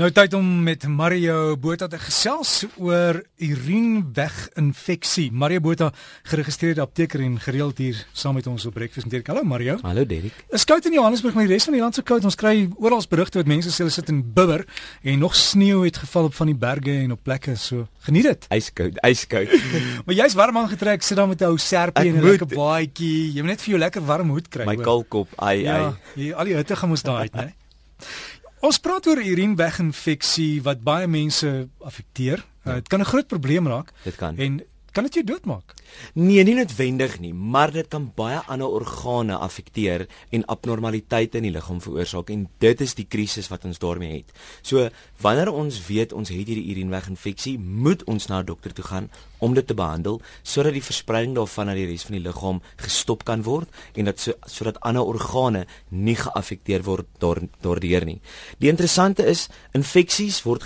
Nou tyd om met Mario Botha te gesels oor urineweginfeksie. Mario Botha, geregistreerde apteker en gereeld hier saam met ons op breakfast met Hallo Mario. Hallo Derek. Is koud in Johannesburg, maar die res van die land se koud. Ons kry oral berigte wat mense sê hulle sit in bibber en nog sneeu het geval op van die berge en op plekke so. Geniet dit. Yskoud, yskoud. maar jy's warm aangetrek, sit dan met 'n ou serpie en 'n lekker baadjie. Jy moet net vir jou lekker warm hoed kry. My kalkop, ai ja, ai. Ja, al die hitte gaan mos daai uit, né? Ons praat oor urineweginfeksie wat baie mense affekteer. Ja. Dit uh, kan 'n groot probleem raak. Dit kan. En kan dit jou doodmaak? Nee, nie noodwendig nie, maar dit kan baie ander organe affekteer en abnormaliteite in die liggaam veroorsaak en dit is die krisis wat ons daarmee het. So, wanneer ons weet ons het hierdie urineweginfeksie, moet ons na 'n dokter toe gaan om dit te behandel sodat die verspreiding daarvan na die res van die liggaam gestop kan word en dat so sodat ander organe nie geaffekteer word daardeur nie. Die interessante is infeksies word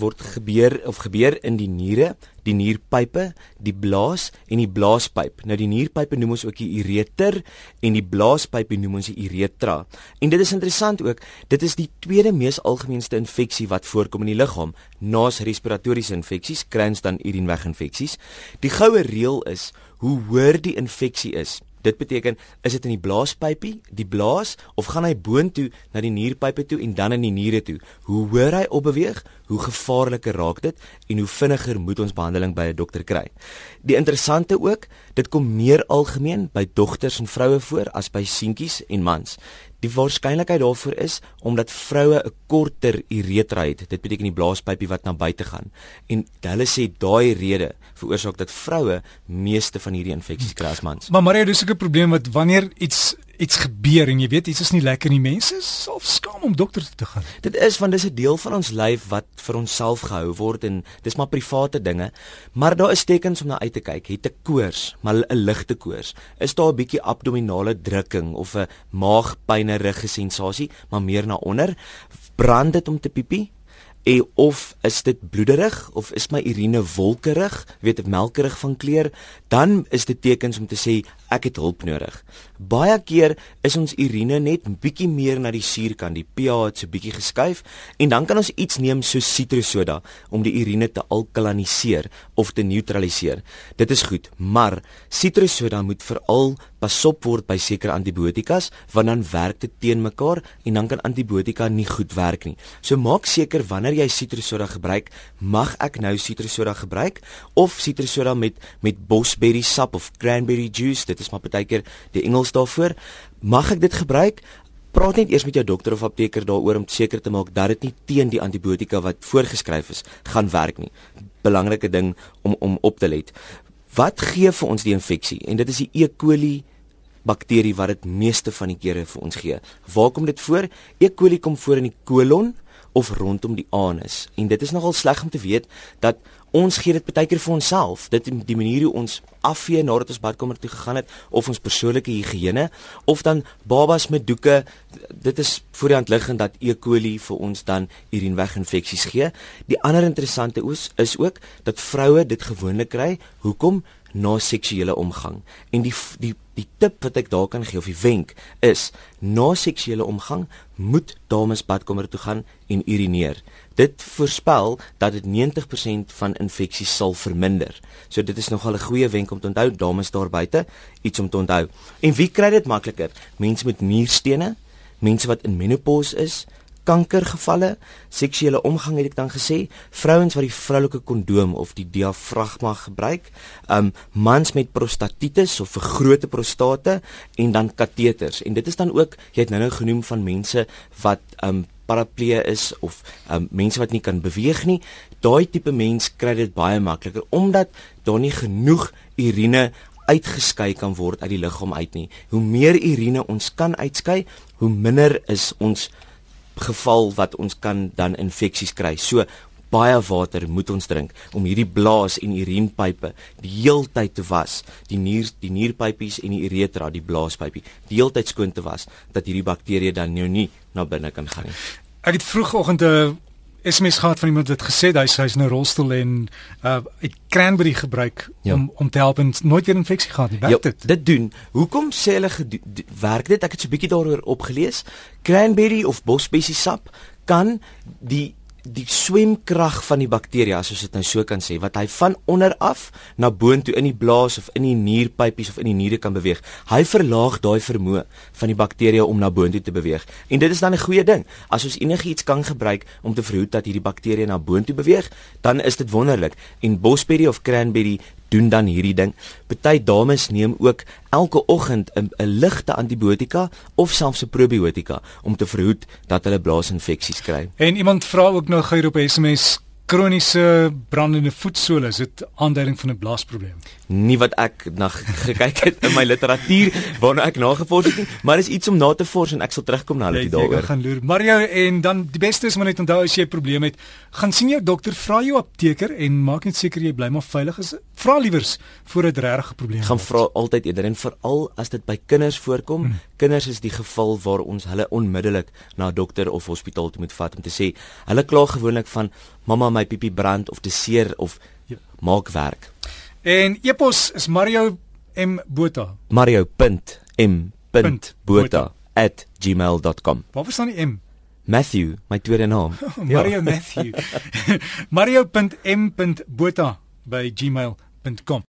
word gebeur of gebeur in die niere, die nierpype, die blaas en die blaaspyp. Nou die nierpype noem ons ook die ureter en die blaaspype noem ons die uretra. En dit is interessant ook, dit is die tweede mees algemeenste infeksie wat voorkom in die liggaam, na respiratoriese infeksies, kry ons dan urineweginfeksies. Die goue reël is, hoe hoër die infeksie is, Dit beteken is dit in die blaaspypie, die blaas of gaan hy boontoe na die nierpype toe en dan in die niere toe. Hoe hoër hy opbeweeg, hoe gevaarliker raak dit en hoe vinniger moet ons behandeling by 'n dokter kry. Die interessante ook, dit kom meer algemeen by dogters en vroue voor as by seentjies en mans. Die waarskynlikheid daarvoor is omdat vroue 'n korter uretra het. Dit beteken die blaaspypie wat na buite gaan. En hulle sê daai rede veroorsaak dat vroue meeste van hierdie infeksies kry as mans. Maar Maria, dis 'n probleem wat wanneer iets iets gebeur en jy weet iets is nie lekker nie, mense self skaam om dokter toe te gaan. Dit is want dis 'n deel van ons lyf wat vir onsself gehou word en dis maar private dinge. Maar daar is tekens om na uit te kyk. Het 'n koors, maar 'n ligte koors. Is daar 'n bietjie abdominale drukking of 'n maagpyn, ruggesensasie, maar meer na onder? Brand dit om te piepie? En of is dit bloederig of is my urine wolkerig, weet ek melkerig van kleur, dan is dit tekens om te sê ek het hulp nodig. Baie keer is ons urine net bietjie meer na die suurkant, die pH het so bietjie geskuif en dan kan ons iets neem so sitrussoda om die urine te alkaliniseer of te neutraliseer. Dit is goed, maar sitrussoda moet veral pasop word by sekere antibiotikas want dan werk dit teen mekaar en dan kan antibiotika nie goed werk nie. So maak seker wanneer jy sitrussoda gebruik, mag ek nou sitrussoda gebruik of sitrussoda met met bosberry sap of cranberry juice dit is maar baie keer die Engels daarvoor. Mag ek dit gebruik? Praat net eers met jou dokter of apteker daaroor om seker te maak dat dit nie teen die antibiotika wat voorgeskryf is gaan werk nie. Belangrike ding om om op te let. Wat gee vir ons die infeksie? En dit is die E. coli bakterie wat dit meeste van die kere vir ons gee. Waar kom dit voor? E. coli kom voor in die kolon of rondom die anus. En dit is nogal sleg om te weet dat ons gee dit baie keer vir onsself. Dit die manier hoe ons afvee nadat ons badkamer toe gegaan het of ons persoonlike higiëne of dan babas met doeke. Dit is voor die hand liggend dat E. coli vir ons dan urineweginfeksies gee. Die ander interessante is is ook dat vroue dit gewoonlik kry. Hoekom? na seksuele omgang. En die die die tip wat ek daar kan gee of die wenk is na seksuele omgang moet dames badkamer toe gaan en urineer. Dit voorspel dat dit 90% van infeksies sal verminder. So dit is nogal 'n goeie wenk om te onthou dames daar buite iets om te onthou. En wie kry dit makliker? Mense met nierstene, mense wat in menopause is, kankergevalle, seksuele omgang het ek dan gesê, vrouens wat die vroulike kondoom of die diafragma gebruik, um mans met prostatitis of vergrote prostate en dan kateters. En dit is dan ook, jy het nou-nou genoem van mense wat um paraplee is of um mense wat nie kan beweeg nie. Daai tipe mens kry dit baie makliker omdat daar nie genoeg urine uitgeskei kan word uit die liggaam uit nie. Hoe meer urine ons kan uitskei, hoe minder is ons geval wat ons kan dan infeksies kry. So baie water moet ons drink om hierdie blaas en urinepipe die heeltyd te was. Die nier die nierpypies en die uretra, die blaaspypie, die heeltyd skoon te was dat hierdie bakterieë dan nou nie na binne kan gaan nie. Ek het vroegoggend 'n SMS gehad van iemand wat gesê hy hy's in 'n rolstoel en uh het cranberry gebruik ja. om om te help en nooit weer infeksie gehad nie. Werk ja, dit? Dit doen. Hoekom sê hulle werk dit? Ek het so 'n bietjie daaroor opgelees. Cranberry of bosbessie sap kan die die swemkrag van die bakterie as ons dit nou so kan sê wat hy van onder af na boontoe in die blaas of in die nierpypies of in die niere kan beweeg. Hy verlaag daai vermoë van die bakterieë om na boontoe te beweeg. En dit is dan 'n goeie ding. As ons enigiets kan gebruik om te verhoed dat hierdie bakterieë na boontoe beweeg, dan is dit wonderlik. En bosberry of cranberry doen dan hierdie ding. Party dames neem ook elke oggend 'n ligte antibiotika of selfs 'n probiotika om te verhoed dat hulle blaasinfeksies kry. En iemand vra ook nou gou op SMS kroniese brandende voetsole is dit aanduiding van 'n blaasprobleem nie wat ek na gekyk het in my literatuur waarna ek nagevors het nie maar is iets om na te vors en ek sal terugkom na dit daaroor gaan loer Mario en dan die beste is maar net onthou as jy 'n probleem het gaan sien jou dokter vra jou apteker en maak net seker jy bly maar veilig is vra liewers voordat regtig 'n probleem gaan vra altyd eerder en veral as dit by kinders voorkom hmm. kinders is die geval waar ons hulle onmiddellik na 'n dokter of hospitaal toe moet vat om te sê hulle kla gewoonlik van mamma my piepie brand of te seer of ja. maak werk. En epos is Mario M Botha. Mario.m.botha@gmail.com. Waar staan die M? Matthew, my tweede naam. Mario ja. Matthew. Mario.m.botha by gmail.com. facebook.com